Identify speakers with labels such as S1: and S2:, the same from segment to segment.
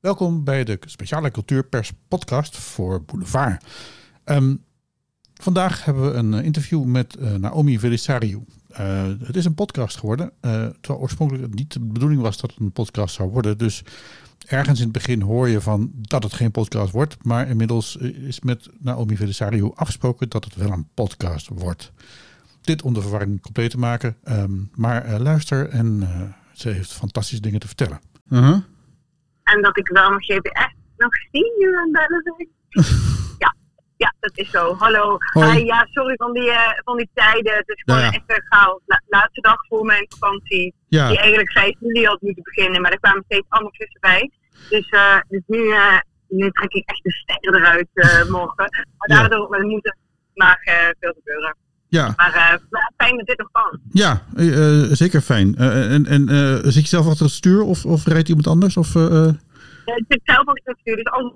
S1: Welkom bij de speciale Cultuurpers podcast voor Boulevard. Ehm, vandaag hebben we een interview met uh, Naomi Velisariou. Uh, het is een podcast geworden, uh, terwijl oorspronkelijk niet de bedoeling was dat het een podcast zou worden. Dus ergens in het begin hoor je van dat het geen podcast wordt. Maar inmiddels is met Naomi Velisariou afgesproken dat het wel een podcast wordt. Dit om de verwarring compleet te maken. Um, maar luister en ze heeft fantastische dingen te vertellen.
S2: -huh. En dat ik wel nog GPS nog zie nu aan bellen ja, ja, dat is zo. Hallo. Uh, ja, sorry van die, uh, van die tijden. Het is gewoon ja, ja. even gauw. La laatste dag voor mijn vakantie. Ja. Die eigenlijk 5 juli had moeten beginnen. Maar er kwamen steeds allemaal tussen bij. Dus, uh, dus nu, nu trek ik echt de sterren eruit morgen. Maar daardoor ja. moet er maar veel gebeuren. Ja. Maar fijn dat dit nog kan.
S1: Ja, zeker fijn. en en zit je zelf achter het stuur of, of rijdt iemand anders? Of,
S2: ik zit zelf achter het stuur, dus alles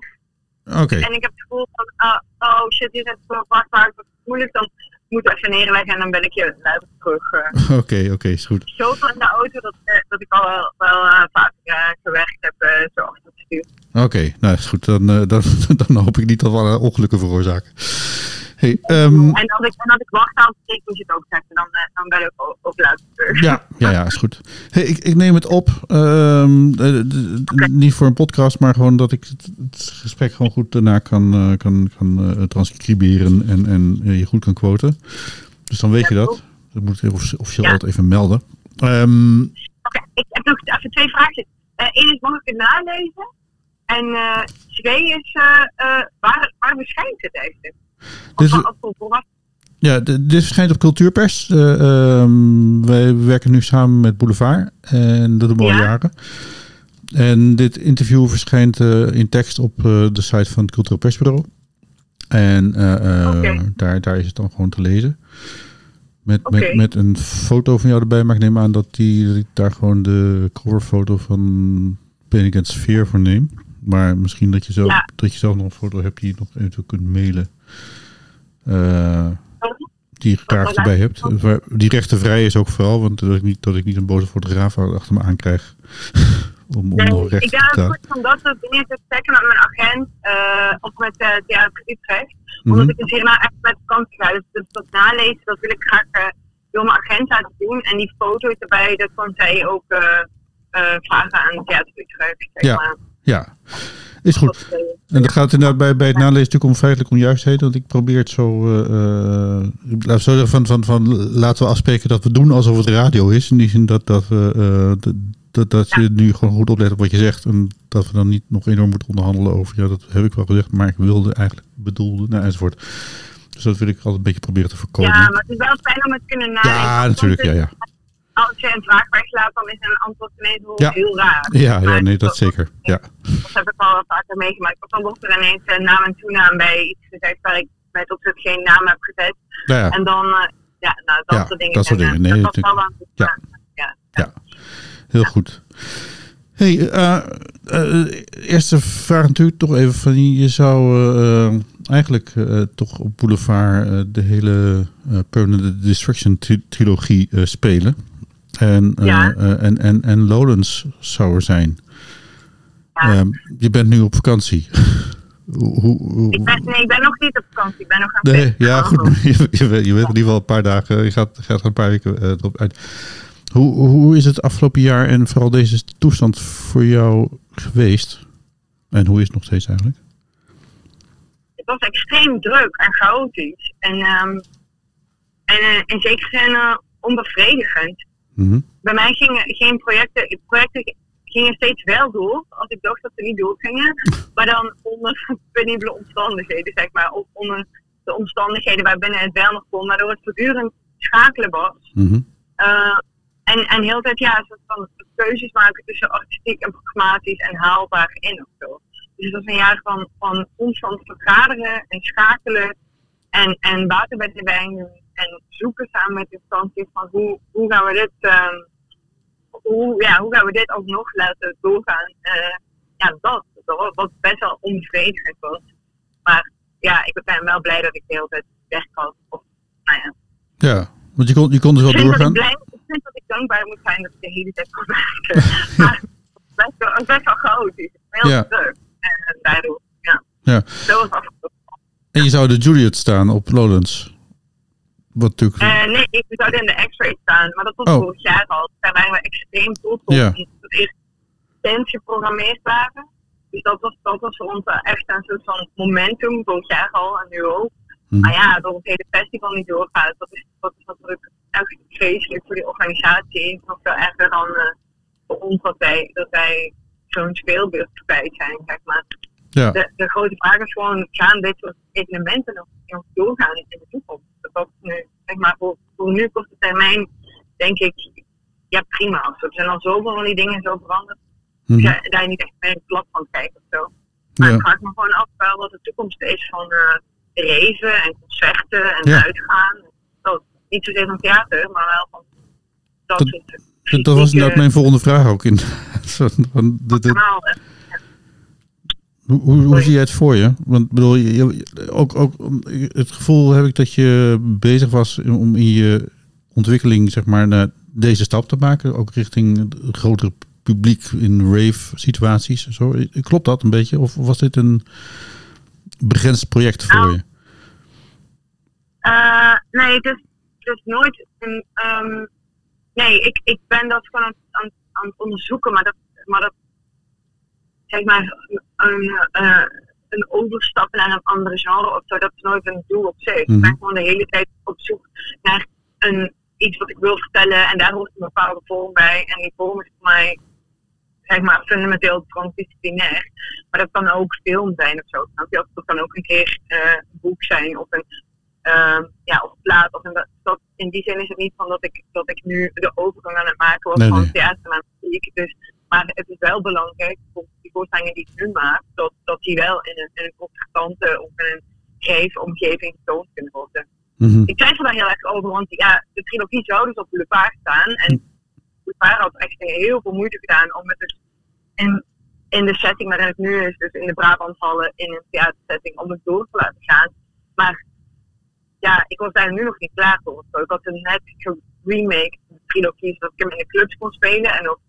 S1: Okay.
S2: En ik heb het gevoel van, uh, oh shit, dit is zo wachtbaar, het moeilijk, dan moet even neerleggen en dan ben ik je terug.
S1: Oké, oké, okay, is goed.
S2: Zoveel in de auto dat, dat ik al wel, wel uh, vaak gewerkt heb, zo achter het stuur.
S1: Oké, okay, nou is goed. Dan, dan, dan hoop ik niet dat we ongelukken veroorzaken. Hey, um,
S2: en, als ik, en als ik wacht aan het moet je het ook zeggen, dan, dan ben ik ook, ook luister.
S1: Ja, ja, ja, is goed. Hey, ik, ik neem het op, um, okay. niet voor een podcast, maar gewoon dat ik het, het gesprek gewoon goed daarna kan, uh, kan, kan uh, transcriberen en, en uh, je goed kan quoten. Dus dan weet ja, je dat. Dat moet ik officieel ja. altijd even melden. Um,
S2: Oké, okay, ik heb nog even twee vragen. Eén is, mag ik het nalezen? En twee is, waar, waar verschijnt het eigenlijk?
S1: Dus, ja, dit verschijnt op Cultuurpers. Uh, um, wij werken nu samen met Boulevard en dat doen we al jaren. En dit interview verschijnt uh, in tekst op uh, de site van het Cultureel Persbureau. En okay. daar, daar is het dan gewoon te lezen. Met, okay. met, met een foto van jou erbij, maar ik neem aan dat, die, dat ik daar gewoon de coverfoto van Penny Sfeer voor neem. Maar misschien dat je, zelf, ja. dat je zelf nog een foto hebt die je nog eventueel kunt mailen. Uh, die je graag erbij hebt. Die rechtenvrij is ook vooral, want dat ik niet, dat ik niet een boze fotograaf achter me aankrijg. om, recht
S2: ik ga goed van dat soort dingen te checken met mijn agent uh, of met uh, Utrecht. Mm-hmm. Omdat ik dus hierna echt met vakantie ga. Dus, dus dat nalezen, dat wil ik graag uh, door mijn agent laten doen. En die foto's erbij, dat kan zij ook vragen aan Theater Utrecht. Zeg
S1: ja.
S2: maar.
S1: ja. Is goed. En dat gaat inderdaad bij, bij het nalezen natuurlijk om feitelijke onjuistheden. Want ik probeer het zo. Uh, uh, zo van, van, van, laten we afspreken dat we doen alsof het radio is. In die zin dat, dat, we, uh, dat, dat je nu gewoon goed oplet op wat je zegt. En dat we dan niet nog enorm moeten onderhandelen over. Ja, dat heb ik wel gezegd, maar ik wilde eigenlijk bedoelde. Nou, enzovoort. Dus dat wil ik altijd een beetje proberen te voorkomen.
S2: Ja, maar het is wel fijn om het kunnen nadenken.
S1: Ja, natuurlijk. Ja, ja
S2: als je een vraag weglaat, dan is een antwoord ineens ja. heel raar.
S1: Ja, ja nee, dat zeker. Ja.
S2: Dat heb ik al vaker meegemaakt. Dan wordt er ineens een naam en toenaam bij iets gezegd waar ik bij tot geen naam heb gezet.
S1: Ja.
S2: En dan, uh, ja, nou, dat ja, soort dingen.
S1: Dat soort dingen, nee. Dat was wel ja. Ja. ja, heel goed. Hey, uh, uh, eerste vraag natuurlijk toch even van je zou eigenlijk toch op Boulevard de hele Permanent Destruction trilogie spelen. En, ja. en, en, en Lowlands zou er zijn. Ja. je bent nu op vakantie.
S2: hoe, hoe, ik, ben, nee, ik ben nog niet op vakantie. Ik ben nog aan
S1: nee, Ja, goed. Je, je, je bent in ieder geval een paar dagen. Je gaat, gaat een paar weken erop uit. Hoe, hoe is het afgelopen jaar en vooral deze toestand voor jou geweest? En hoe is het nog steeds eigenlijk?
S2: Het was extreem druk en chaotisch. En, um, en uh, in zekere zin uh, onbevredigend. Mm -hmm. Bij mij gingen geen projecten, projecten gingen steeds wel door, als ik dacht dat ze niet doorgingen. maar dan onder penibele omstandigheden, zeg maar. Of onder de omstandigheden waarbinnen het wel nog kon, waardoor het voortdurend schakelen was. Mm -hmm. uh, en, en heel tijd ja, soort van keuzes maken tussen artistiek en pragmatisch en haalbaar in of zo. Dus het was een jaar van, van constant vergaderen en schakelen en, en water bij de wijn doen en zoeken samen met instanties van hoe, hoe gaan we dit, um, hoe, ja, hoe gaan we dit alsnog laten doorgaan. Uh, ja, dat, dat wat best wel onbevredigend was. Maar ja, ik ben wel blij dat ik de hele tijd weg had. Of, nou ja.
S1: Ja, want je kon, je kon dus wel doorgaan.
S2: Ik, blij, ik vind dat ik dankbaar moet zijn dat ik de hele tijd kon werken. maar best, best wel chaotisch. Heel ja. druk. En daardoor, ja.
S1: ja.
S2: Zo was
S1: En je zou de Juliet staan op Lowlands? Wat natuurlijk...
S2: Uh, nee, ik zou in de X-ray staan, maar dat was oh. vorig jaar al. Daar waren we extreem trots op. Ja. Dat eerst tent geprogrammeerd waren. Dus dat was, dat was voor ons echt een soort van momentum, vorig jaar al en nu ook. Hm. Maar ja, dat het hele festival niet doorgaat, dat is, dat is natuurlijk echt vreselijk voor die organisatie. Nog veel erger dan uh, voor ons dat wij, dat wij zo'n speelbeeld kwijt zijn, zeg maar. Ja. De, de, grote vraag is gewoon, gaan dit soort evenementen nog, nog doorgaan in de toekomst? Dat nu, zeg maar, voor, voor nu korte termijn denk ik, ja prima. Er zijn al zoveel van die dingen zo veranderd. Mm -hmm. Daar niet echt mee plat van kijken of zo. Maar ja. ik vraag me gewoon af wel wat de toekomst is van uh, reven en concerten en uitgaan. Dat, niet zozeer van theater, maar wel van dat, dat soort
S1: Dat was inderdaad mijn volgende vraag ook in. van de, de, hoe, hoe, zie jij het voor je? Want bedoel, je, ook, ook het gevoel heb ik dat je bezig was om in je ontwikkeling zeg maar naar deze stap te maken, ook richting het grotere publiek in rave situaties. Zo, klopt dat een beetje? Of was dit een begrensd project voor nou, je?
S2: Uh, nee, het is, het is nooit een. Um, nee, ik, ik ben dat gewoon aan, aan, aan het onderzoeken, maar dat, maar dat zeg maar, een, uh, een overstap naar een andere genre of zo, dat is nooit een doel op zich. Ik ben mhm. gewoon de hele tijd op zoek naar een, iets wat ik wil vertellen en daar hoort een bepaalde vorm bij. En die vorm is voor mij, zeg maar, fundamenteel transdisciplinair. Maar dat kan ook film zijn of zo. Snap dat kan ook een keer uh, een boek zijn of een. Uh, ja, of plaat. Of een, dat, in die zin is het niet van dat ik, dat ik nu de overgang aan het maken was van theater naar muziek. Dus maar het is wel belangrijk, voor voorstellingen die ik nu maak, dat, dat die wel in een, in een constante of in een geef omgeving getoond kunnen worden. Mm-hmm. Ik twijfel daar heel erg over, want ja, de trilogie zou dus op Boulevard staan. En Boulevard had echt heel veel moeite gedaan om het dus in, in de setting waarin het nu is, dus in de Brabanthallen, in een theatersetting, om het door te laten gaan. Maar ja, ik was daar nu nog niet klaar voor. Ik had een net remake, de trilogie, zodat ik hem in de clubs kon spelen en ook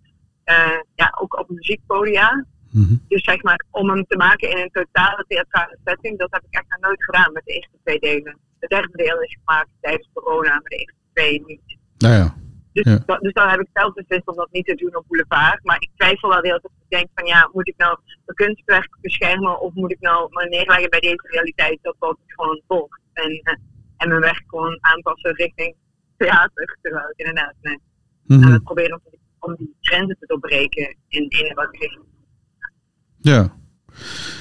S2: uh, ja, ook op muziekpodia. Mm Dus zeg maar, om hem te maken in een totale theatrale setting, dat heb ik echt nog nooit gedaan met de eerste twee delen. Het derde deel is gemaakt tijdens corona, maar de eerste twee niet.
S1: Nou ja.
S2: Dus, ja. dus dan heb ik zelf beslist om dat niet te doen op boulevard. Maar ik twijfel wel heel dat ik denk van ja, moet ik nou mijn kunstwerk beschermen of moet ik nou me neerleggen bij deze realiteit dat dat gewoon volgt. En, uh, en mijn werk gewoon aanpassen richting theater. Terwijl ik inderdaad nee, mm -hmm. aan het proberen om om die grenzen te doorbreken in, in wat richting.
S1: Ja.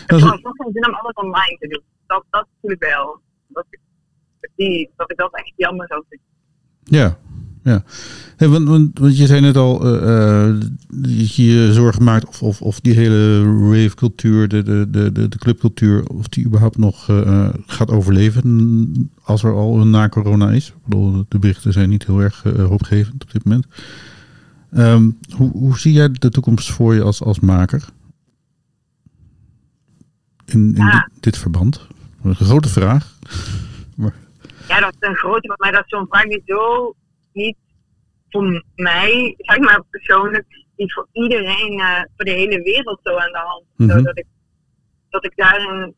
S2: Het is wel geen zin om alles online te doen. Dat, dat voel ik wel. Dat ik, die, dat ik dat echt jammer zou vinden.
S1: Ja, ja. Hey, want, want, want, je zei net al uh, dat je je zorgen maakt of, of, of die hele rave-cultuur, de, de, de, de clubcultuur, of die überhaupt nog uh, gaat overleven als er al een na-corona is. Ik bedoel, de berichten zijn niet heel erg uh, hoopgevend op dit moment. Um, hoe, hoe, zie jij de toekomst voor je als, als maker? In, in dit, dit, verband? Een grote vraag.
S2: Maar... Ja, dat is een grote, maar dat is zo'n vraag die zo niet voor mij, zeg maar persoonlijk, niet voor iedereen, uh, voor de hele wereld zo aan de hand. Mm -hmm. dat, ik, dat ik daarin,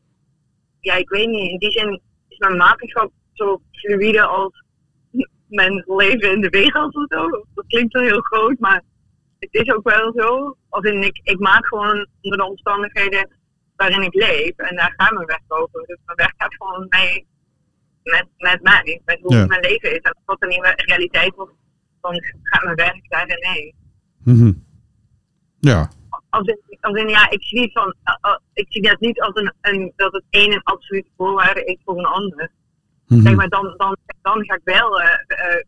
S2: ja, ik weet niet, in die zin is mijn makerschap zo fluide als mijn leven in de wereld of zo. Dat klinkt wel heel groot, maar het is ook wel zo. Als in, ik, ik maak gewoon onder de omstandigheden waarin ik leef. En daar gaat mijn werk over. Dus mijn werk gaat gewoon mee met, met mij. Met hoe mijn leven is. En als dat een nieuwe realiteit wordt, dan gaat mijn werk daarin mee.
S1: Mm Ja.
S2: Als in, als in, ja, ik zie, van, uh, uh, ik zie dat niet als een, een, dat het een een absolute voorwaarde is voor een ander. Mm maar, dan, dan, dan ga ik wel uh,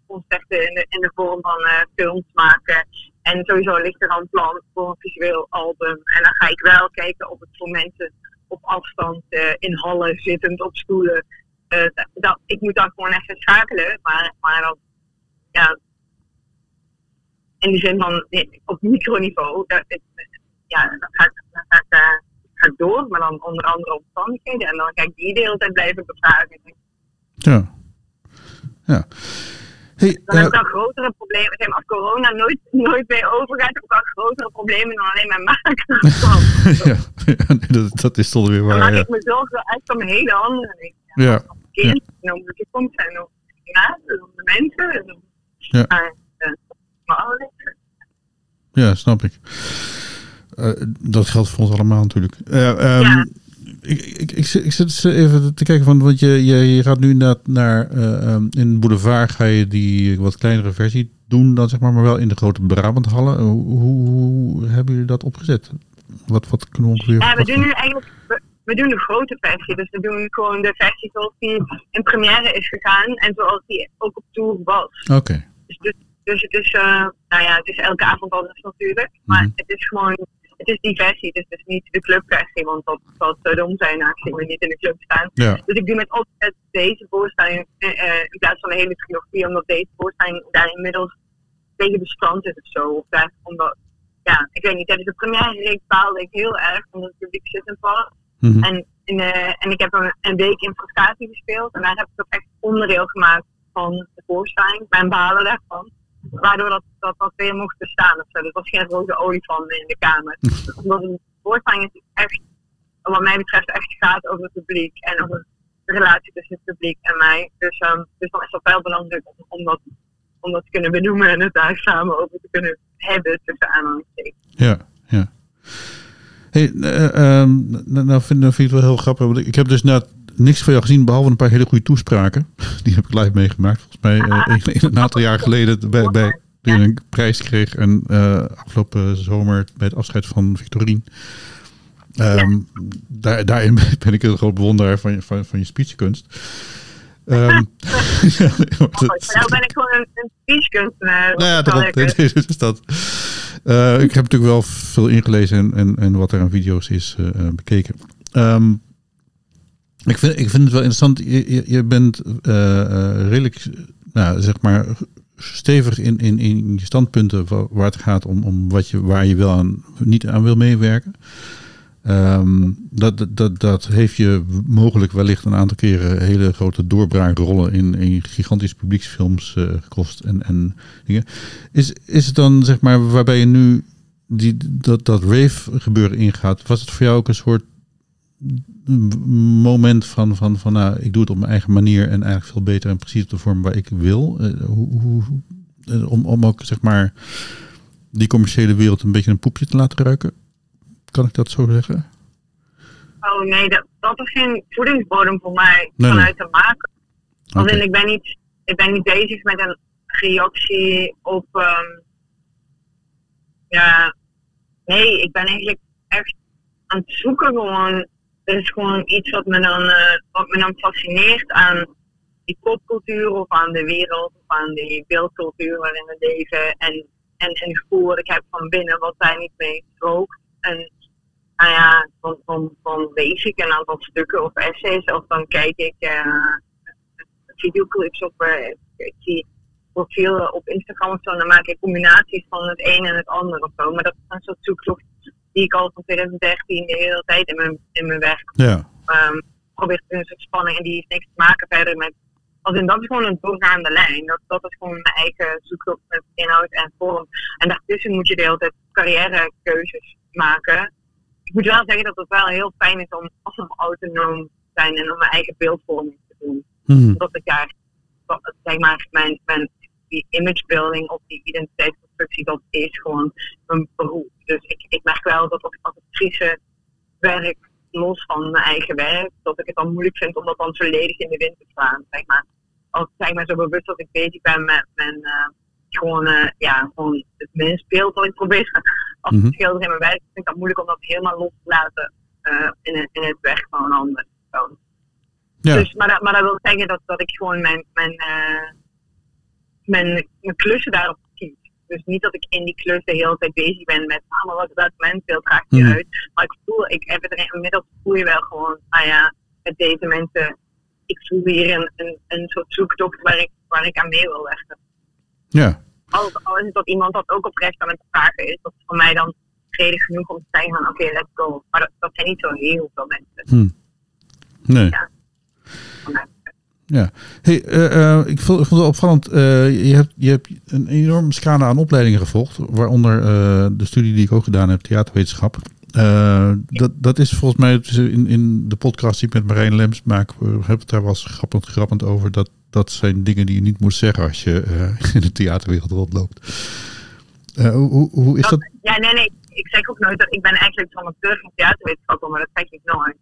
S2: concerten in de, in de vorm van films maken. En sowieso ligt er een plan voor een visueel album. En dan ga ik wel kijken of het voor mensen op afstand, in hallen, zittend op stoelen. dat, ik moet dat gewoon even schakelen. Maar, maar dan, ja, in de zin van op microniveau, dat, ja, dat gaat, dat gaat, gaat door, maar dan onder andere omstandigheden. En dan ga ik die de hele blijven bevragen.
S1: Ja. Ja. Hey,
S2: dan heb ik al grotere problemen. Zeg maar, als corona nooit, nooit meer overgaat, heb ik al grotere problemen dan alleen mijn maken.
S1: ja, dat, dat is toch weer waar.
S2: Dan maak
S1: ja.
S2: ik me zorgen echt om hele andere dingen.
S1: Ja.
S2: Kind, en om de toekomst en om de mensen. En om,
S1: Ja.
S2: eh.
S1: Ja, snap ik. Eh, dat geldt voor ons allemaal natuurlijk. Eh, ehm,
S2: Ja.
S1: Ik, ik, ik, zit- ik zit eens even te kijken van, want je, je, je gaat nu inderdaad naar, eh, ehm, in Boulevard ga je die wat kleinere versie doen dan zeg maar, maar wel in de grote Brabanthallen. Eh, Hoe, hoe, hoe hebben jullie dat opgezet? Wat, wat kunnen we ongeveer
S2: Ja, we doen nu eigenlijk we, we doen de grote versie. Dus we doen gewoon de versie zoals die in première is gegaan en zoals die ook op tour was.
S1: Oké,
S2: Dus, dus, dus het is, eh, nou ja, het is elke avond anders natuurlijk. Maar
S1: Mhm.
S2: het is gewoon, het is die versie. Dus het is niet de clubversie, want dat zou te dom zijn aangezien we niet in de club staan.
S1: ja.
S2: Dus ik doe met opzet deze voorstelling eh, eh, in plaats van de hele trilogie, omdat deze voorstelling daar inmiddels tegen bestand is of zo. Of daar, omdat, ja, ik weet niet, tijdens de première reeks baalde ik heel erg, omdat het publiek zit in vast.
S1: Mhm.
S2: En, in, eh, en ik heb een, een week in Frascati gespeeld en daar heb ik ook echt onderdeel gemaakt van de voorstelling, mijn balen daarvan. Waardoor dat, dat, dat weer mocht bestaan of zo. Dus was geen rode olifant in de kamer. Omdat een voorstelling is echt, wat mij betreft, echt gaat over het publiek en over de relatie tussen het publiek en mij. Dus, ehm, dus dan is dat wel belangrijk om, om, dat, om dat te kunnen benoemen en het daar samen over te kunnen hebben tussen aanhalingstekens.
S1: Ja, ja. Hey, eh, ehm, nou, nou vind, nou vind ik het wel heel grappig. Want ik heb dus net niks van jou gezien, behalve een paar hele goede toespraken. Die heb ik live meegemaakt. Volgens mij eh, een, een aantal jaar geleden bij, bij, toen je een prijs kreeg. En eh, afgelopen zomer bij het afscheid van Victorine. Ehm, daar, daarin ben ik een groot bewonderaar van je, van, van je speechkunst. Ehm, ja, Maar
S2: nou ben ik gewoon een, een speechkunstenaar.
S1: nou ja,
S2: Dat is
S1: dat. Eh, ik heb natuurlijk wel veel ingelezen en, en, en wat er aan video's is bekeken. Ehm, ik, vind, ik vind het wel interessant. Je, je, je bent eh, eh, redelijk, nou, zeg maar, stevig in, in, in je standpunten wa- waar het gaat om, om wat je, waar je wel aan, niet aan wil meewerken. Dat, dat- dat, dat heeft je mogelijk wellicht een aantal keren hele grote doorbraakrollen in, in gigantische publieksfilms eh, gekost en, en dingen. Is, is het dan, zeg maar, waarbij je nu die, dat, dat rave gebeuren ingaat, was het voor jou ook een soort moment van, van, van nou, ik doe het op mijn eigen manier en eigenlijk veel beter en precies op de vorm waar ik wil? Eh, hoe, hoe, eh, om, om ook, zeg maar, die commerciële wereld een beetje een poepje te laten ruiken? Kan ik dat zo zeggen?
S2: Oh nee, dat, dat is geen voedingsbodem voor mij
S1: Nee,
S2: vanuit te maken. In, ik ben niet, ik ben niet bezig met een reactie op. ehm, ja, nee, ik ben eigenlijk echt aan het zoeken gewoon. Er is gewoon iets wat me dan, eh, wat me dan fascineert aan die popcultuur of aan de wereld of aan die beeldcultuur waarin we leven. En, en een gevoel wat ik heb van binnen wat daar niet mee strookt. En nou ja, dan, dan, dan lees ik een aantal stukken of essays of dan kijk ik eh, videoclips op, eh, ik zie profielen op Instagram of zo, en dan maak ik combinaties van het een en het ander of zo. Maar dat is een soort zoektocht die ik al van 2013 de hele tijd in mijn, in mijn werk
S1: Ja,
S2: um, probeer te een soort spanning. En die heeft niks te maken verder met. Als in, dat is gewoon een doorgaande lijn. Dat, dat is gewoon mijn eigen zoektocht met inhoud en vorm. En daartussen moet je de hele tijd carrièrekeuzes maken. Ik moet wel zeggen dat het wel heel fijn is om, om autonoom te zijn en om mijn eigen beeldvorming te doen.
S1: Mhm.
S2: Dat ik daar, zeg maar, mijn, mijn die imagebuilding of die dat is gewoon mijn beroep. Dus ik, ik merk wel dat als, als actrice werk los van mijn eigen werk, dat ik het dan moeilijk vind om dat dan volledig in de wind te slaan. Zeg maar. Als zeg maar zo bewust dat ik bezig ben met mijn eh, gewoon, eh, ja, gewoon het minstbeeld wat ik probeer te
S1: Mhm.
S2: schilderen in mijn werk, vind ik dat moeilijk om dat helemaal los te laten eh, in, het- in het werk van een ander. persoon.
S1: ja.
S2: Dus, maar, dat, maar dat wil zeggen dat, dat ik gewoon mijn, mijn, mijn, mijn klussen daarop. Dus niet dat ik in die klus de hele tijd bezig ben met ah, maar wat welk mensbeeld draagt je
S1: Mhm.
S2: uit. Maar ik voel, ik heb het inmiddels voel je wel gewoon, ah ja, met deze mensen, ik voel hier een, een, een soort zoektocht waar ik, waar ik aan mee wil werken.
S1: ja.
S2: Al, al is het dat iemand dat ook oprecht aan het vragen is, dat is voor mij dan reden genoeg om te zeggen van oké, let's go. Maar dat, dat zijn niet zo heel veel mensen.
S1: Hm. Nee.
S2: Ja.
S1: Ja, hey, uh, ik, vond, ik vond het opvallend. Uh, je, hebt, je hebt een enorme scala aan opleidingen gevolgd, waaronder de studie die ik ook gedaan heb, theaterwetenschap. dat, dat is volgens mij in, in de podcast die ik met Marijn Lems maak, we hebben het daar wel eens grappend, grappend over. Dat, dat zijn dingen die je niet moet zeggen als je in de theaterwereld rondloopt. hoe, hoe is dat?
S2: Ja, nee, nee. Ik zeg ook nooit dat ik ben eigenlijk van een van theaterwetenschap, maar dat zeg ik nooit.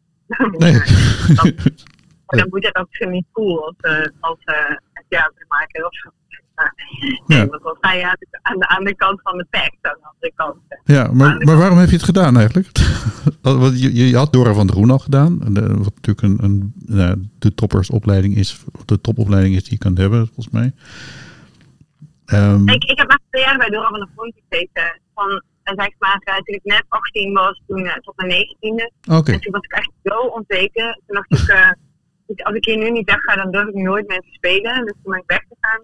S1: Nee.
S2: Dan moet het ook niet cool als, uh, als uh, theatermaker of zo. Nee, ja. want dan sta je aan de, aan de kant van de tekst, aan de andere kant.
S1: Ja, maar, maar waarom heb je het gedaan eigenlijk? Want je, je had Dora van der Groen al gedaan. Wat natuurlijk een, een de toppersopleiding is, de topopleiding is die je kan hebben, volgens mij.
S2: Um, ik, ik heb echt twee jaar bij Dora van der Groen gezeten. Van, zeg maar, toen ik net 18 was, toen tot mijn 19e.
S1: Okay.
S2: En toen was ik echt zo onzeker. Toen dacht ik, dus als ik hier nu niet weg ga, dan durf ik nooit meer te spelen. Dus toen ben ik weggegaan.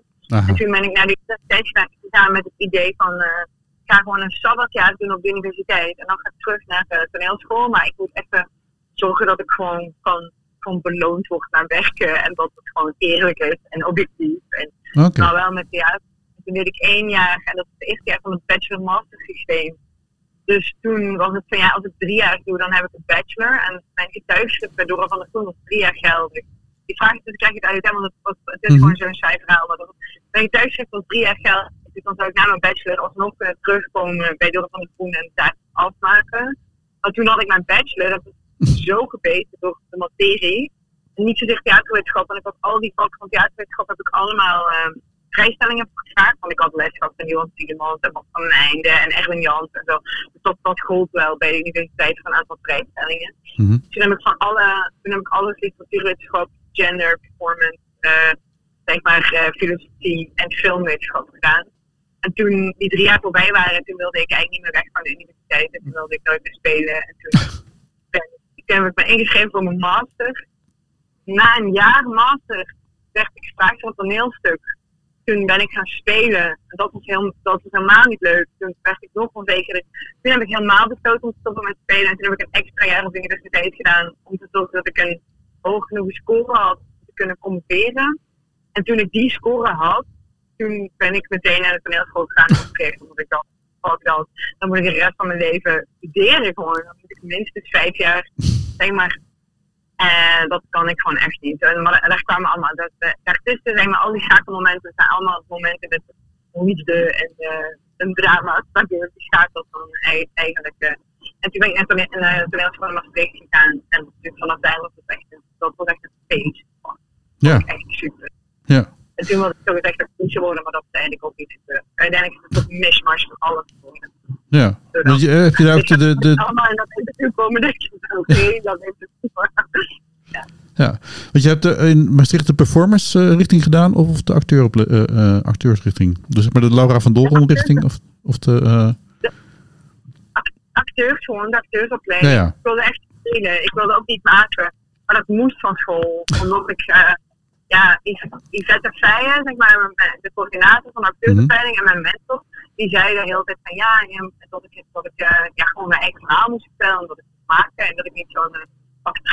S2: En toen ben ik naar de universiteit gegaan met het idee van, uh, ik ga gewoon een sabbatjaar doen op de universiteit. En dan ga ik terug naar de toneelschool. Maar ik moet even zorgen dat ik gewoon kan, gewoon beloond word naar werken. En dat het gewoon eerlijk is en objectief. En okay. nou wel met theater. Toen deed ik één jaar, en dat is het eerste jaar van het bachelor-master systeem. Dus toen was het van ja, als ik drie jaar doe, dan heb ik een bachelor. En mijn getuigschrift bij Dora van der Groen was drie jaar geldig. Die vraag is, dus krijg het uit, want het, het is mhm. gewoon zo'n saai verhaal. Maar mijn getuigschrift was drie jaar geldig. Dus dan zou ik na mijn bachelor alsnog kunnen terugkomen bij Dora van der Groen en daar afmaken. Maar toen had ik mijn bachelor, dat was zo gebeten door de materie. En niet zozeer theaterwetenschap, want ik had al die vakken van theaterwetenschap heb ik allemaal... Uh, vrijstellingen gevraagd. Want ik had les gehad van Johan Tielemans en Bas van Einde en Erwin Jans en zo. Dus dat, dat gold wel bij de universiteit van een aantal vrijstellingen. Mm Toen heb ik van alle, toen heb ik alles literatuurwetenschap, gender, performance, uh, zeg maar uh, filosofie en filmwetenschap gedaan. En toen die drie jaar voorbij waren, toen wilde ik eigenlijk niet meer weg van de universiteit. En toen wilde ik nooit meer spelen. En toen, ben, toen heb ik me ingeschreven voor mijn master. Na een jaar master werd ik gevraagd voor een toneelstuk toen ben ik gaan spelen. En dat was, heel, dat was helemaal niet leuk. Toen werd ik nog onzeker. Toen heb ik helemaal besloten om te stoppen met spelen. En toen heb ik een extra jaar op de universiteit gedaan. Om te zorgen dat ik een hoog genoeg score had om te kunnen promoveren. En toen ik die score had, toen ben ik meteen naar de toneelschool gegaan. Omdat ik dacht, ik dan, dan moet ik de rest van mijn leven studeren gewoon. Dan moet ik minstens vijf jaar, zeg maar, en dat kan ik gewoon echt niet. En, maar daar kwamen allemaal, dat, uh, daartussen zijn maar al die schakelmomenten, zijn allemaal momenten met liefde en uh, een drama. Dat je die schakelt dan eigenlijk. Uh, en toen ben ik net in de toneelschool in Maastricht gegaan. En vanaf daar was het echt, dat was echt een feest.
S1: Ja.
S2: Echt super.
S1: Ja.
S2: En toen wilde ik zo gezegd actrice worden, maar dat is eigenlijk ook niet gebeurd. Uiteindelijk is het een mishmash van alles geworden.
S1: Ja. Dus je, heb je daar ook de... de, de...
S2: Allemaal in dat interview komen, denk ik, oké, dat is het.
S1: Ja. ja, want je hebt de, in Maastricht de performance uh, richting gedaan of de acteur, uh, uh, acteursrichting? Dus maar de Laura van Dolron richting of, of de...
S2: de acteurs gewoon, de acteursopleiding. Ja, ja. Ik wilde echt spelen, ik wilde ook niet maken. Maar dat moest van school, omdat ik ja, Yvette Feijen, zeg maar, de coördinator van de acteursopleiding en mijn mentor, die zei de hele tijd van ja, dat ik, dat ik uh, ja, gewoon mijn eigen verhaal moest vertellen, en dat ik moest maken en dat ik niet zo'n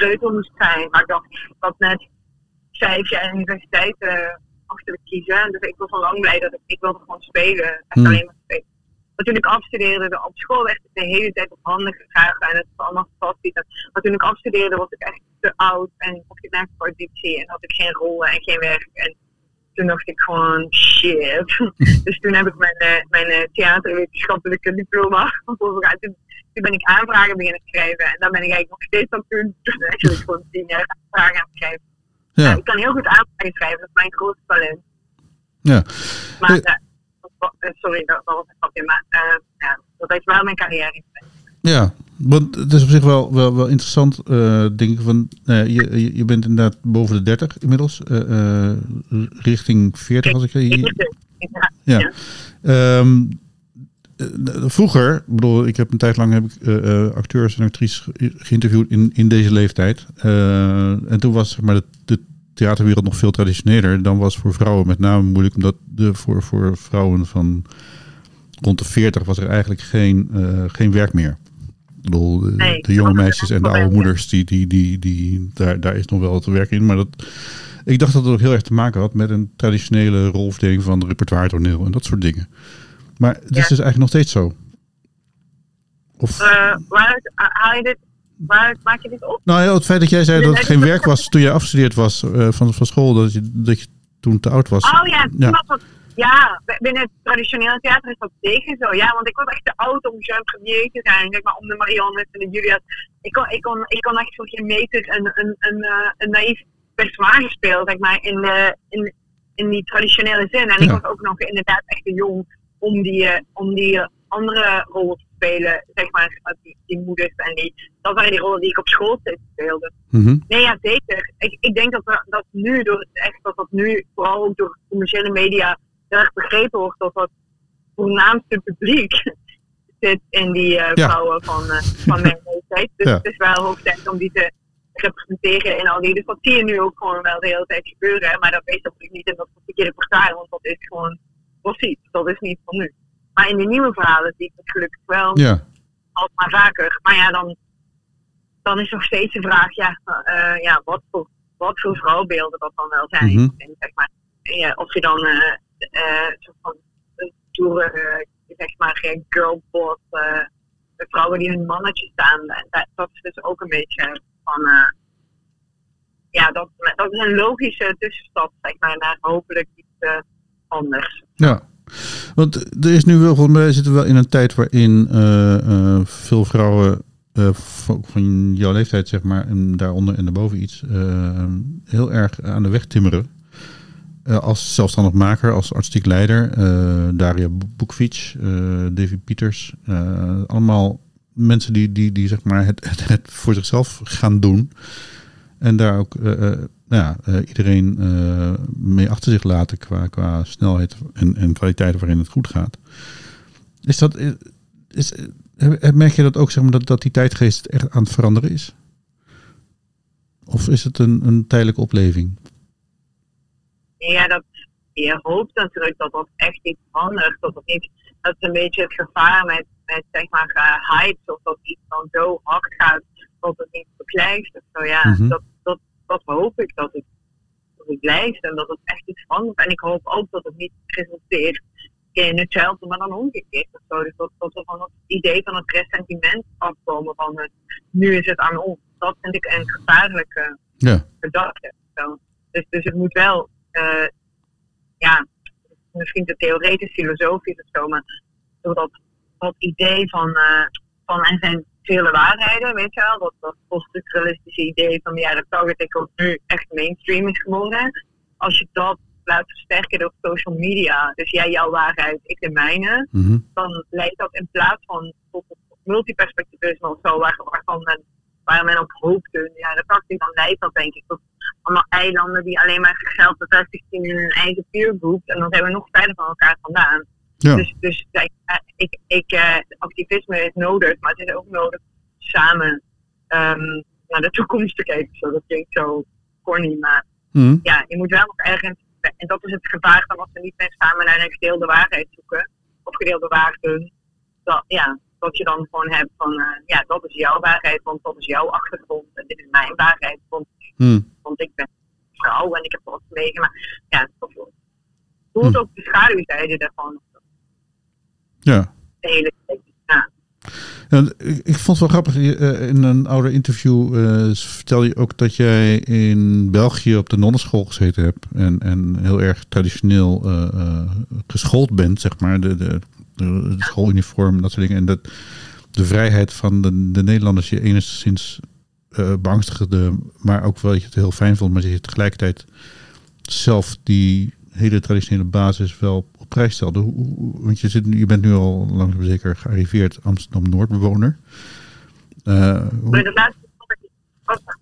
S2: uh, moest zijn. Maar ik dacht, had net vijf jaar universiteit uh, achter te kiezen, dus ik was al lang blij dat ik, ik wilde gewoon spelen, echt mm. alleen maar spelen. Maar toen ik afstudeerde, op school werd ik de hele tijd op handen gegaan en het was allemaal fantastisch. Maar toen ik afstudeerde was ik echt te oud en mocht ik naar de auditie en had ik geen rollen en geen werk. En toen dacht ik gewoon shit. dus toen heb ik mijn, uh, mijn uh, theaterwetenschappelijke diploma voorbereid. Toen, toen ben ik aanvragen beginnen schrijven en dan ben ik eigenlijk nog steeds aan het doen. Dus eigenlijk gewoon tien jaar aanvragen aan het schrijven. Ja. Ik kan heel goed aanvragen schrijven, dat is mijn grootste talent.
S1: Ja.
S2: Maar, uh, sorry, dat, was een grapje, maar ja, dat heeft wel mijn carrière in
S1: ja, want het is op zich wel, wel, wel interessant, uh, denk ik. Van, uh, je, je bent inderdaad boven de 30 inmiddels, uh, richting 40 als ik.
S2: Ja.
S1: ja. Um, vroeger, bedoel, ik heb een tijd lang heb ik, acteurs en actrices geïnterviewd in, in deze leeftijd. en toen was maar, de, de theaterwereld nog veel traditioneler. Dan was voor vrouwen met name moeilijk, omdat de, voor, voor vrouwen van rond de 40 was er eigenlijk geen, geen werk meer. Ik bedoel, de, jonge meisjes en de oude moeders, die, die, die, die, daar, daar is nog wel te werk in. Maar dat, Ik dacht dat het ook heel erg te maken had met een traditionele rolverdeling van repertoire toneel en dat soort dingen. Maar het is dus eigenlijk nog steeds zo.
S2: Of... Uh, waaruit haal je dit? Waaruit maak je dit op?
S1: Nou ja, het feit dat jij zei dat het geen werk was toen je afgestudeerd was uh, van, van school, dat je, dat je toen te oud was.
S2: Oh ja, ja. Was ja, binnen het traditionele theater is dat zeker zo. Ja, want ik was echt te oud om jean premier te zijn, zeg maar, om de Marianne en de Juliet. Ik kon, ik kon, ik kon echt voor geen meter een, een, een, uh, een naïef personage spelen, zeg maar, in, uh, in, in die traditionele zin. En ik was ook nog inderdaad echt te jong om die, om die andere rollen te spelen, zeg maar, die, die moeders en die, dat waren die rollen die ik op school speelde. Mm Nee, ja, zeker. Ik, ik denk dat, we, dat nu, door, echt, dat dat nu, vooral ook door commerciële media, heel erg begrepen wordt dat dat voornaamste publiek zit in die uh, vrouwen van, uh, van mijn leeftijd. Dus het is wel hoog tijd om die te representeren in al die. Dus dat zie je nu ook gewoon wel de hele tijd gebeuren. Maar dat weet natuurlijk niet in dat verkeerde portaal, want dat is gewoon precies. Dat is niet van nu. Maar in de nieuwe verhalen zie ik het gelukkig wel. Ja. Altijd maar vaker. Maar ja, dan, dan is nog steeds de vraag, ja, uh, ja wat, voor, wat voor vrouwbeelden dat dan wel zijn. Mm -hmm. zeg maar, ja, of je dan uh, uh, soort van stoere, zeg maar, girlboss, vrouwen die hun mannetje staan. Dat, dat is dus ook een beetje van, ja, dat, dat is een logische tussenstap, zeg maar, naar hopelijk iets anders.
S1: Ja. Want er is nu wel, volgens mij zitten we wel in een tijd waarin uh, uh, veel vrouwen uh, van jouw leeftijd, zeg maar, en daaronder en daarboven iets, heel erg aan de weg timmeren. als zelfstandig maker, als artistiek leider, Daria Boekvich, Davy Pieters, allemaal mensen die, die, die zeg maar het, het, het, voor zichzelf gaan doen. En daar ook nou ja, uh, iedereen uh, mee achter zich laten qua, qua snelheid en, en kwaliteit waarin het goed gaat. Is dat, is, merk je dat ook, zeg maar, dat, dat die tijdgeest echt aan het veranderen is? Of is het een, een tijdelijke opleving?
S2: Ja, dat, je hoopt natuurlijk dat dat echt iets verandert. Dat, dat, niet, dat is een beetje het gevaar met, met zeg maar, uh, hype. Of dat iets dan zo hard gaat dat het niet beklijft. Of zo, ja, mm dat, dat hoop ik dat het, dat het blijft en dat het echt iets verandert. En ik hoop ook dat het niet resulteert in hetzelfde, maar dan omgekeerd of zo. Dus dat, dat we van het idee van het ressentiment afkomen van het, nu is het aan ons. Dat vind ik een gevaarlijke ja. gedachte. Zo. Dus, dus het moet wel, uh, ja, misschien te theoretisch, filosofisch of zo, maar dat, dat idee van, uh, van en zijn vele waarheden, weet je wel. Dat, dat poststructuralistische idee van de jaren 80 ook nu echt mainstream is geworden. Als je dat laat versterken door social media, dus jij jouw waarheid, ik de mijne, mhm. dan leidt dat in plaats van tot multiperspectivisme of zo, waar, waarvan men, waar men op hoopte in de jaren 80, dan leidt dat denk ik tot allemaal eilanden die alleen maar zichzelf bevestigen in hun eigen peergroup. En dan zijn we nog verder van elkaar vandaan. Ja. Dus, dus ik, ik, uh, activisme is nodig, maar het is ook nodig samen um, naar de toekomst te kijken. Zo, dat klinkt zo corny, maar mhm. ja, je moet wel nog ergens, en dat is het gevaar van als we niet meer samen naar een gedeelde waarheid zoeken, of gedeelde waarden, dat, ja, dat je dan gewoon hebt van, uh, ja, dat is jouw waarheid, want dat is jouw achtergrond en dit is mijn waarheid, want, mhm. want ik ben vrouw en ik heb wat meegemaakt. Ja, dat voelt ook de schaduwzijde daarvan.
S1: Ja. De ja. ik vond het wel grappig, eh, in een oude interview uh, vertel je ook dat jij in België op de nonnenschool gezeten hebt en, en heel erg traditioneel uh, geschoold bent, zeg maar, de, de, de, schooluniform, dat soort dingen. En dat de vrijheid van de, de Nederlanders je enigszins uh, beangstigde, maar ook wel dat je het heel fijn vond, maar je tegelijkertijd zelf die hele traditionele basis wel prijs stelde. want je, zit, je bent nu al langzaam zeker gearriveerd Amsterdam-Noordbewoner.
S2: Uh, hoe... de laatste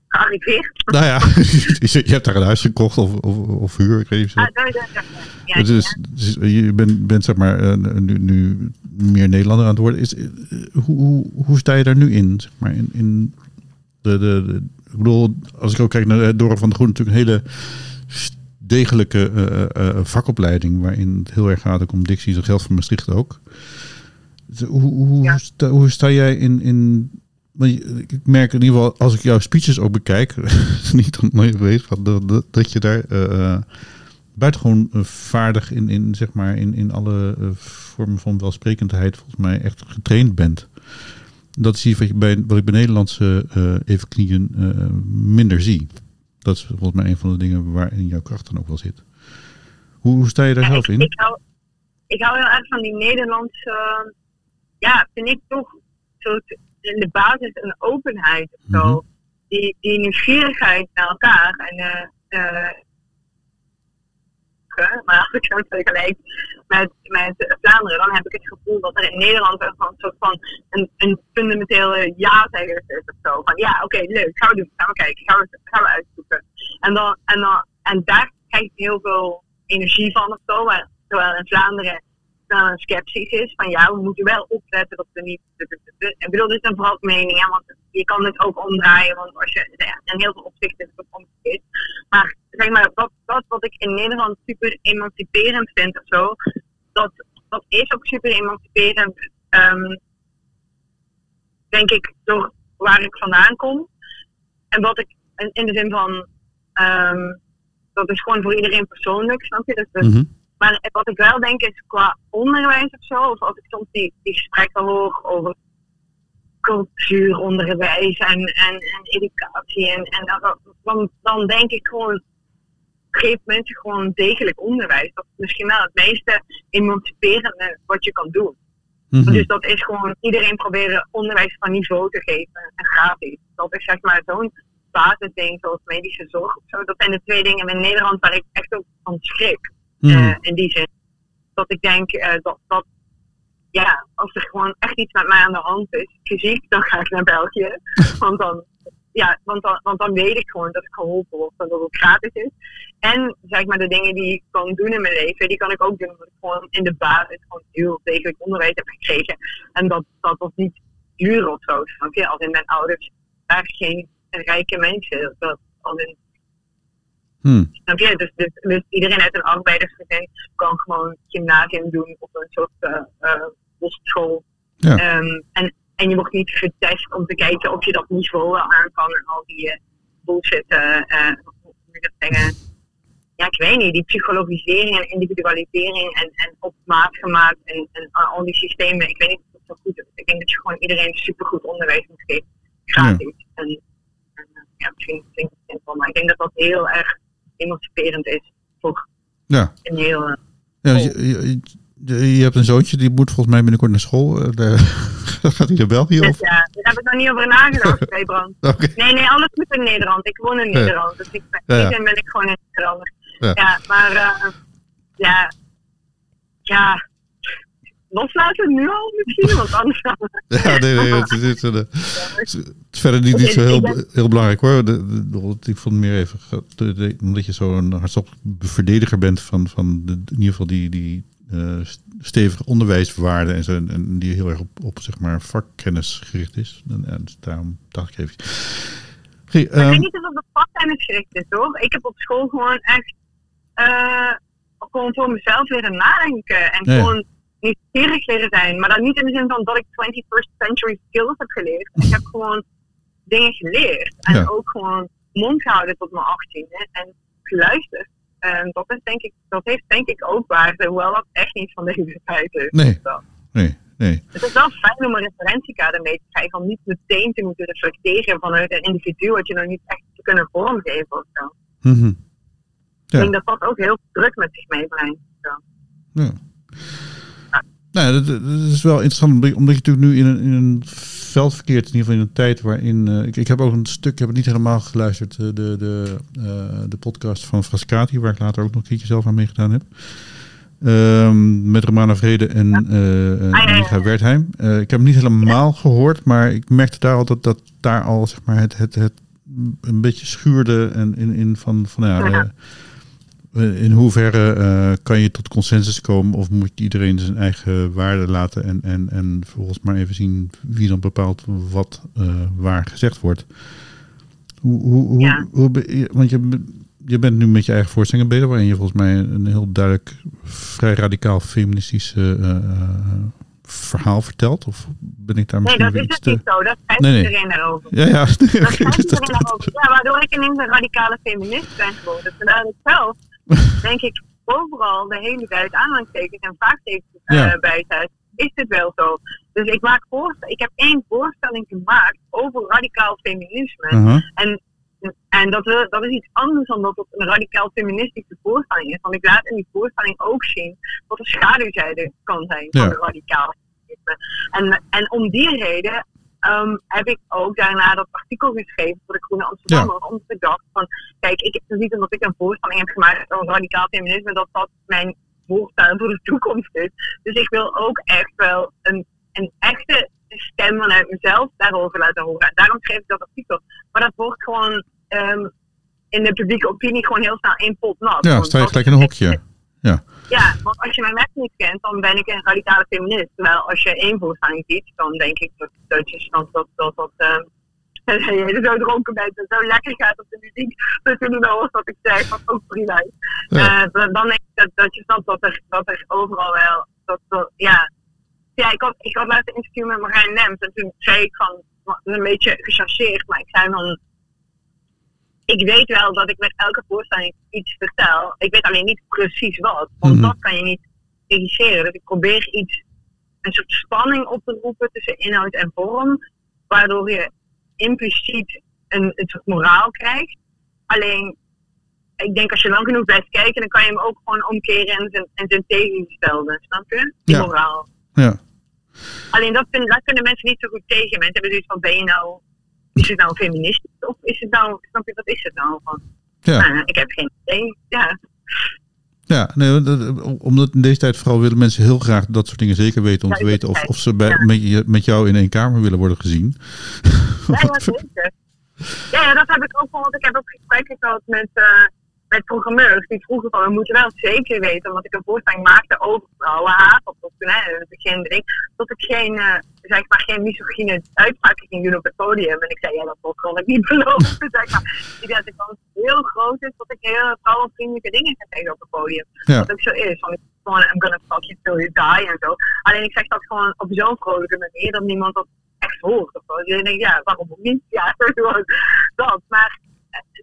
S2: gearriveerd?
S1: Nou ja, je hebt daar een huis gekocht of, of, of huur, ik weet niet. Ah, ja, dus, dus, je bent, bent zeg maar uh, nu, nu meer Nederlander aan het worden. Is, uh, hoe, hoe, hoe sta je daar nu in? Zeg maar, in, in de, de, de, ik bedoel, als ik ook kijk naar Dora van de Groen, natuurlijk een hele degelijke uh, vakopleiding waarin het heel erg gaat ook om dictie. Dat geldt voor Maastricht ook. Hoe, hoe, sta, hoe sta jij in, in ik merk in ieder geval, als ik jouw speeches ook bekijk, niet dat nooit weet, dat, dat je daar uh, buitengewoon vaardig in, in, zeg maar, in, in alle vormen van welsprekendheid volgens mij echt getraind bent. Dat is iets wat, je bij, wat ik bij Nederlandse uh, even knieën minder zie. Dat is volgens mij een van de dingen waarin jouw kracht dan ook wel zit. Hoe, hoe sta je daar zelf in?
S2: Ik hou, ik hou heel erg van die Nederlandse, ja, vind ik toch in de basis een openheid of zo. Mhm. Die, die nieuwsgierigheid naar elkaar. En, uh, maar als ik zo vergelijk met, met Vlaanderen, dan heb ik het gevoel dat er in Nederland een soort van een, een fundamentele ja-zegger is of zo. Van ja, oké, leuk, gaan we doen, gaan we kijken, gaan we, gaan we uitzoeken. En, dan, en, dan, en daar krijg ik heel veel energie van of zo. Maar, terwijl in Vlaanderen dan een sceptisch is van ja, we moeten wel opletten dat we niet. Ik bedoel, dit is een vooral mening, want je kan het ook omdraaien, want als je ja, in heel veel opzichten het omgekeerd. Maar zeg maar, dat, dat wat ik in Nederland super emanciperend vind of zo, dat, dat is ook super emanciperend, um, denk ik, door waar ik vandaan kom. En wat ik in, de zin van, um, dat is gewoon voor iedereen persoonlijk, snap je? Dus, dus mm maar wat ik wel denk is qua onderwijs of zo, of als ik soms die, die gesprekken hoor over cultuuronderwijs en, en, en educatie, en, en dan, dan denk ik gewoon, geef mensen gewoon degelijk onderwijs. Dat is misschien wel het meeste emanciperende wat je kan doen. Mhm. Dus dat is gewoon iedereen proberen onderwijs van niveau te geven en gratis. Dat is zeg maar zo'n basisding zoals medische zorg of zo. Dat zijn de twee dingen in Nederland waar ik echt ook van schrik. Mm. Uh, in die zin. Dat ik denk uh, dat, dat, ja, als er gewoon echt iets met mij aan de hand is, fysiek, dan ga ik naar België. want dan, ja, want dan, want dan weet ik gewoon dat ik geholpen word en dat het gratis is. En zeg maar de dingen die ik kan doen in mijn leven, die kan ik ook doen omdat ik gewoon in de basis gewoon heel degelijk onderwijs heb gekregen. En dat, dat was niet duur of zo, snap je? Als in mijn ouders daar geen rijke mensen. Dat, als in, Hmm. Snap je? Dus, dus, dus, iedereen uit een arbeidersgezin kan gewoon gymnasium doen of een soort uh, Ja. Um, en, en je wordt niet getest om te kijken of je dat niveau aan kan en al die uh, bullshit, uh, dat zeggen? Ja, ik weet niet, die psychologisering en individualisering en, en op maat gemaakt en, en al die systemen, ik weet niet of het zo goed is. Ik denk dat je gewoon iedereen supergoed onderwijs moet geven, gratis. Ja. En, en ja, misschien klinkt het simpel, maar ik denk dat dat heel erg emanciperend is voor ja. een heel...
S1: ja, je, je, je, hebt een zoontje, die moet volgens mij binnenkort naar school. Uh, gaat hij naar België? Of?
S2: Ja, daar heb ik nog niet over nagedacht, nee, Brand. Nee, nee, alles moet in Nederland. Ik woon in Nederland, dus ik, ja. in ben ik gewoon in Nederland. Ja, ja maar uh, ja, ja, loslaten nu al misschien, want anders gaan we... Ja, nee, nee, het is, het,
S1: is, het verder niet, niet zo heel, heel belangrijk hoor. De, de, ik vond meer even, omdat je zo'n hartstochtelijk verdediger bent van, van de, in ieder geval die, die uh, stevige onderwijswaarden en, zo, en die heel erg op, op zeg maar vakkennis gericht is. En, en daarom dacht ik even.
S2: Um, ik ehm, niet dat het op vakkennis gericht is hoor. Ik heb op school gewoon echt uh, gewoon voor mezelf leren nadenken en gewoon nieuwsgierig leren zijn. Maar dan niet in de zin van dat ik 21st century skills heb geleerd. Ik heb gewoon dingen geleerd. En ook gewoon mond gehouden tot mijn 18e. En geluisterd. En dat, is denk ik, dat heeft denk ik ook waarde, hoewel dat echt niet van deze tijd is.
S1: Nee. nee. Nee.
S2: Het is wel fijn om een referentiekader mee te krijgen, om niet meteen te moeten reflecteren vanuit een individu wat je nog niet echt te kunnen vormgeven of zo. Mm -hmm. ja. Ik denk dat dat ook heel druk met zich meebrengt.
S1: Ja. Nou, dat, is wel interessant, omdat je natuurlijk nu in een, in een veld verkeert, in ieder geval in een tijd waarin... Uh, ik, ik heb ook een stuk, ik heb het niet helemaal geluisterd, uh, de, de, uh, de podcast van Frascati, waar ik later ook nog een keertje zelf aan meegedaan heb. Um, met Romana Vrede en ja. uh, Wertheim. ik heb hem niet helemaal gehoord, maar ik merkte daar al dat, dat daar al zeg maar, het, het, het een beetje schuurde en in, in van, van ja, eh, in hoeverre uh, kan je tot consensus komen of moet iedereen zijn eigen waarde laten en, en, en vervolgens maar even zien wie dan bepaalt wat uh, waar gezegd wordt? Hoe, hoe, ja. hoe, want je, je bent nu met je eigen voorstellingen bezig, waarin je volgens mij een heel duidelijk vrij radicaal feministische verhaal verteld? Of ben ik daar
S2: misschien Nee, dat is het niet zo. Dat schrijft
S1: nee,
S2: nee. iedereen daarover.
S1: Ja, ja.
S2: dat schrijft iedereen daarover. Ja, waardoor ik ineens een radicale feminist ben geworden. Terwijl ik zelf, denk ik, overal de hele tijd aanhalingstekens en vraagtekens uh, ja. bij zet. Is het wel zo? Dus ik, maak voorstel, ik heb één voorstelling gemaakt over radicaal feminisme. Uh -huh. En en dat, dat is iets anders dan dat het een radicaal feministische voorstelling is. Want ik laat in die voorstelling ook zien wat de schaduwzijde kan zijn van de radicaal feminisme. En, en om die reden um, heb ik ook daarna dat artikel geschreven voor de Groene Amsterdammer. Ja. Omdat ik dacht van, kijk, ik heb niet omdat ik een voorstelling heb gemaakt over radicaal feminisme, dat dat mijn voorstel voor de toekomst is. Dus ik wil ook echt wel een, een echte stem vanuit mezelf daarover laten horen. En daarom schreef ik dat artikel. Maar dat wordt gewoon um, in de publieke opinie gewoon heel snel één pot nat.
S1: Ja, sta je gelijk in een hokje. Ja.
S2: ja, want als je mijn mes niet kent, dan ben ik een radicale feminist. Terwijl als je één voorstelling ziet, dan denk ik dat, dat je dat, dat, dat, dat je zo dronken bent en zo lekker gaat op de muziek, dat je niet meer hoort wat ik zeg, wat ook prima is. Ja. Uh, dan denk ik dat, dat je snapt dat er, dat er overal wel, dat, dat, ja, ja, ik had, ik had laatst een interview met Marijn Nems en toen zei ik van, een beetje gechargeerd, maar ik zei van, ik weet wel dat ik met elke voorstelling iets vertel. Ik weet alleen niet precies wat, want mm -hmm. dat kan je niet regisseren. Dus ik probeer iets, een soort spanning op te roepen tussen inhoud en vorm, waardoor je impliciet een, een soort moraal krijgt. Alleen, ik denk als je lang genoeg blijft kijken, dan kan je hem ook gewoon omkeren en zijn, en zijn tegengestelde, snap je? Die ja. moraal.
S1: Ja.
S2: Alleen dat, vind, dat kunnen mensen niet zo goed tegen. Mensen hebben dus van, ben je nou, is het nou feministisch of is het nou, snap je, wat is het nou? Van, ja. Nou, ik heb geen idee, ja.
S1: Ja, nee, omdat in deze tijd vooral willen mensen heel graag dat soort dingen zeker weten. Om te weten of, of ze bij, ja. met, met jou in één kamer willen worden gezien.
S2: Ja, ja zeker. Ja, dat heb ik ook Want ik heb ook gesprekken gehad met, uh, met programmeurs die vroegen van, we moeten wel zeker weten, omdat ik een voorstelling maakte over vrouwen, haat op toen, hè, in het begin, dat ik geen, uh, zeg maar, geen misogyne uitspraken ging doen op het podium. En ik zei, ja, dat kon ik niet beloven, zeg maar. Ik dacht, de kans heel groot is dat ik heel vrouwenvriendelijke dingen ga zeggen op het podium. Ja. Wat ook zo is, want ik gewoon, I'm gonna fuck you till you die en zo. Alleen ik zeg dat gewoon op zo'n vrolijke manier, dat niemand dat echt hoort. Of zo. Dus ik denk, ja, waarom ook niet? Ja, gewoon dat. Maar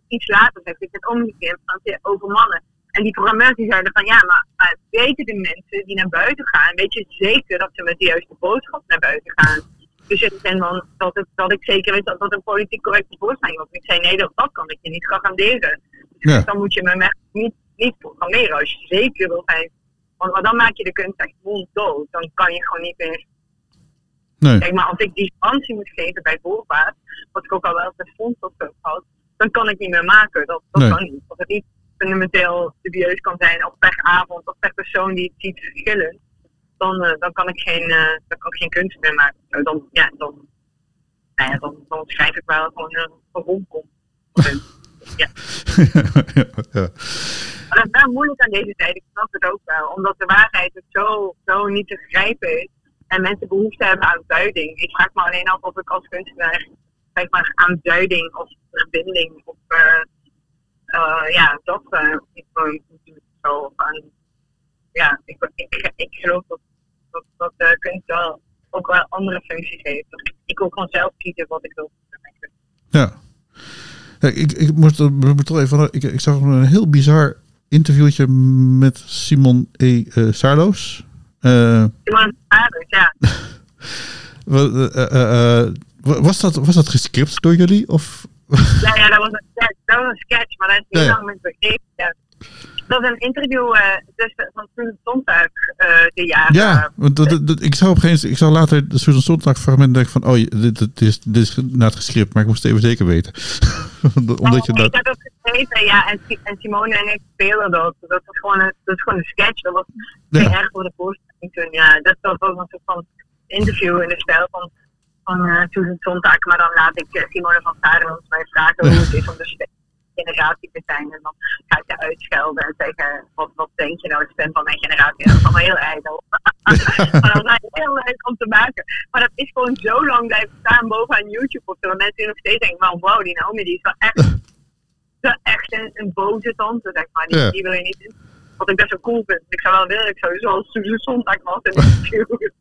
S2: iets later zegt ik het omgekeerd over mannen. En die programmeurs die zeiden van ja, maar, maar weten de mensen die naar buiten gaan, weet je zeker dat ze met de juiste boodschap naar buiten gaan? Dus het zijn dan dat, het, dat ik zeker weet dat dat een politiek correcte voorstelling was. Ik zei nee, dat, dat kan ik je niet garanderen. Dus ja. dan moet je me niet, niet programmeren als je zeker wil zijn. Want dan maak je de kunst echt dood. Dan kan je gewoon niet meer. Nee. Kijk, maar als ik die garantie moet geven bij voorbaat, wat ik ook al wel eens fonds of zo had, dan kan ik niet meer maken. Dat, dat nee. kan niet. Als het niet fundamenteel dubieus kan zijn, of per avond, of per persoon die het ziet verschillen, dan, uh, dan, kan ik geen, uh, dan kan ik geen kunst meer maken. Zo, dan, ja, dan, nou ja, dan, dan schrijf ik wel gewoon uh, een rondkom. ja. ja. Maar dat is wel moeilijk aan deze tijd, ik snap het ook wel. Omdat de waarheid zo, zo niet te begrijpen is. En mensen behoefte hebben aan duiding. Ik vraag me alleen af of ik als kunstenaar zeg maar, aan duiding of verbinding of uh, ja, dat uh, ik zo van ja, ik, ik, ik geloof dat, dat, dat de kunst wel ook wel andere functies heeft. Ik wil gewoon zelf kiezen wat ik wil.
S1: Ja. ja ik, ik moest, toch even. Ik, ik zag een heel bizar interviewtje met Simon E. Uh, Sarloos.
S2: Uh, Simon Sarloos, ja.
S1: was, dat, was dat gescript door jullie? Of
S2: ja, ja, dat was een sketch. Dat was een sketch, maar dat is heel ja. lang. Ja. Dat was een interview uh, tussen, van Susan Sontag uh, de jaren.
S1: Ja, want dat, dat, ik, zou op geen, ik zou later de Susan Sontag fragment denken van... oh, dit, dit, is, dit is na het gescript, maar ik moest het even zeker weten. Omdat
S2: oh, je dat... Ik heb het geschreven, ja. En, en Simone en ik spelen dat. Dat was gewoon een, dat was gewoon een sketch. Dat was ja. erg voor de voorstelling toen. Ja, dat was ook een soort van interview in de stijl van van uh, Susan Sontag, maar dan laat ik uh, Simone van ons mij vragen hoe het is om de generatie te zijn. En dan ga ik je uitschelden en zeggen, wat, wat denk je nou, ik ben van mijn generatie. En dat is allemaal heel ijdel. maar dat is heel leuk om te maken. Maar dat is gewoon zo lang blijven staan bovenaan YouTube of zo. Mensen die nog steeds denken, van wow, die Naomi die is wel echt, wel echt een, een boze tante, zeg maar. Die, die wil je niet in. Wat ik best wel cool vind. Ik zou wel willen, ik zou zoals Susan Sontag was in de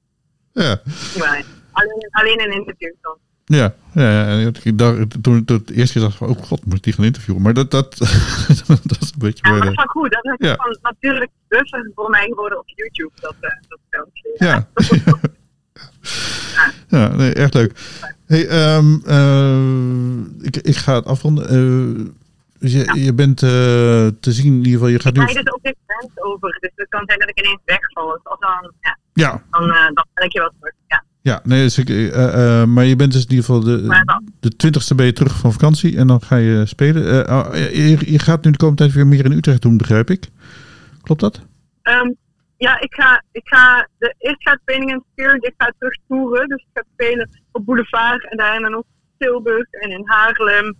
S1: ja.
S2: Maar alleen, alleen een interview dan.
S1: Ja, ja, dacht, toen ik het eerst keer dacht van, oh god, moet ik die gaan interviewen? Maar dat, dat, dat is een beetje...
S2: Ja, dat is wel goed. Dat is ja. van natuurlijk buffer voor mij geworden op YouTube, dat, uh, dat.
S1: Ja. ja, nee, echt leuk. Hey, um, uh, ik, ik ga het afronden. Uh, je, ja. je bent uh, te zien in ieder geval. Je gaat
S2: nu. Ik dus ook dit over, dus het kan zijn dat ik ineens wegval. Dus als dan, ja,
S1: ja.
S2: Dan, dan ben ik je wel terug. Ja.
S1: Ja, nee, dus ik, uh, uh, maar je bent dus in ieder geval de, de twintigste ben je terug van vakantie en dan ga je spelen. Uh, je, je, gaat nu de komende tijd weer meer in Utrecht doen, begrijp ik. Klopt dat?
S2: Um, ja, ik ga, ik ga de, eerst gaat and Spirit, ik ga terug toeren. Dus ik ga spelen op Boulevard en daarna nog in Tilburg en in Haarlem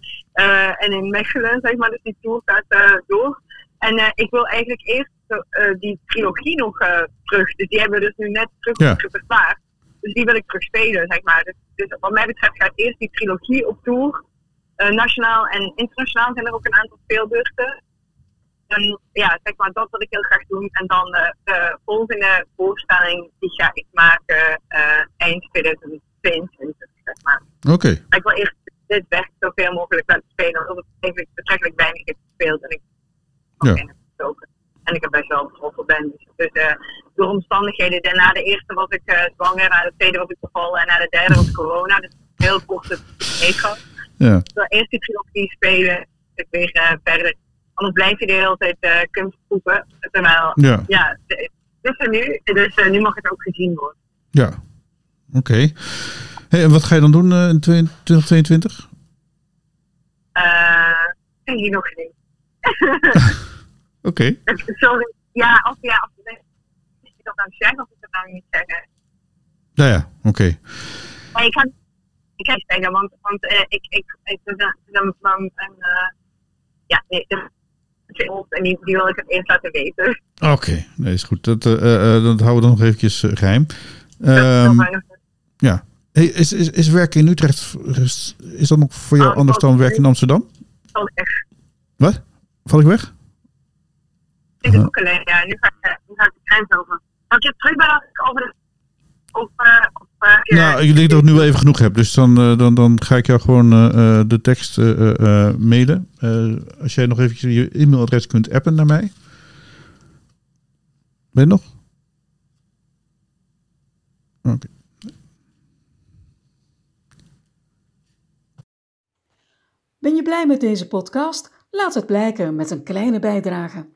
S2: en in Mechelen, zeg maar. Dus die tour gaat door. En ik wil eigenlijk eerst die trilogie nog terug. Dus die hebben we dus nu net terug. Dus die wil ik terug spelen, zeg maar. Dus, dus, wat mij betreft gaat eerst die trilogie op tour. Uh, nationaal en internationaal zijn er ook een aantal speelbeurten. En ja, zeg maar, dat wil ik heel graag doen. En dan uh, de volgende voorstelling, die ga ik maken uh, eind 2022, zeg maar.
S1: Oké. Okay.
S2: Ik wil eerst dit werk zoveel mogelijk laten spelen, omdat eigenlijk betrekkelijk weinig heeft gespeeld. En ik
S1: ja.
S2: En ik heb best wel betrokken ben. Dus, uh, door omstandigheden, en na de eerste was ik uh, zwanger, na de tweede was ik bevallen en na de derde was corona. Dus heel kort het meegaan.
S1: Ja.
S2: Dus eerst die trilogie spelen, ik weer uh, verder. Anders blijf je de hele tijd uh, kunstgroepen. Terwijl,
S1: ja,
S2: ja het is er nu. Dus nu mag het ook gezien worden.
S1: Ja, oké. Okay. Hey, en wat ga je dan doen in 2022?
S2: Uh, denk je nog niet.
S1: Oké.
S2: Okay. Sorry. Ja, als, ja, als je dat nou zeggen of ik dat nou niet zeggen.
S1: Nou ja, oké. Okay.
S2: Maar ik kan, ik kan zeggen, want, want uh, ik, ik, ik, dan, dan, dan, uh, ja, nee, en die, die wil ik het eerst laten weten.
S1: Oké, okay. nee, is goed. Dat, uh, dat houden we dan nog eventjes geheim. Um, ja. Hey, is, is, is werken in Utrecht, is, is dat nog voor jou oh, anders dan werken in Amsterdam?
S2: Val ik weg.
S1: Wat? Val ik weg?
S2: Ik uh -huh. ook alleen, ja. Nu ga ik, nu ga ik de grens over. Zal ik je terugbellen over de... Of, uh, of, uh,
S1: nou, ik denk dat ik nu wel even genoeg heb. Dus dan, uh, dan, dan ga ik jou gewoon uh, de tekst mailen. als jij nog eventjes je e-mailadres kunt appen naar mij. Ben je nog? Oké. Okay.
S3: Ben je blij met deze podcast? Laat het blijken met een kleine bijdrage.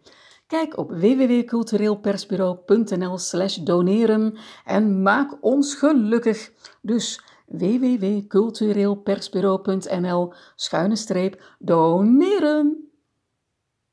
S3: Kijk op www.cultureelpersbureau.nl/slash doneren en maak ons gelukkig. Dus www.cultureelpersbureau.nl schuine streep doneren.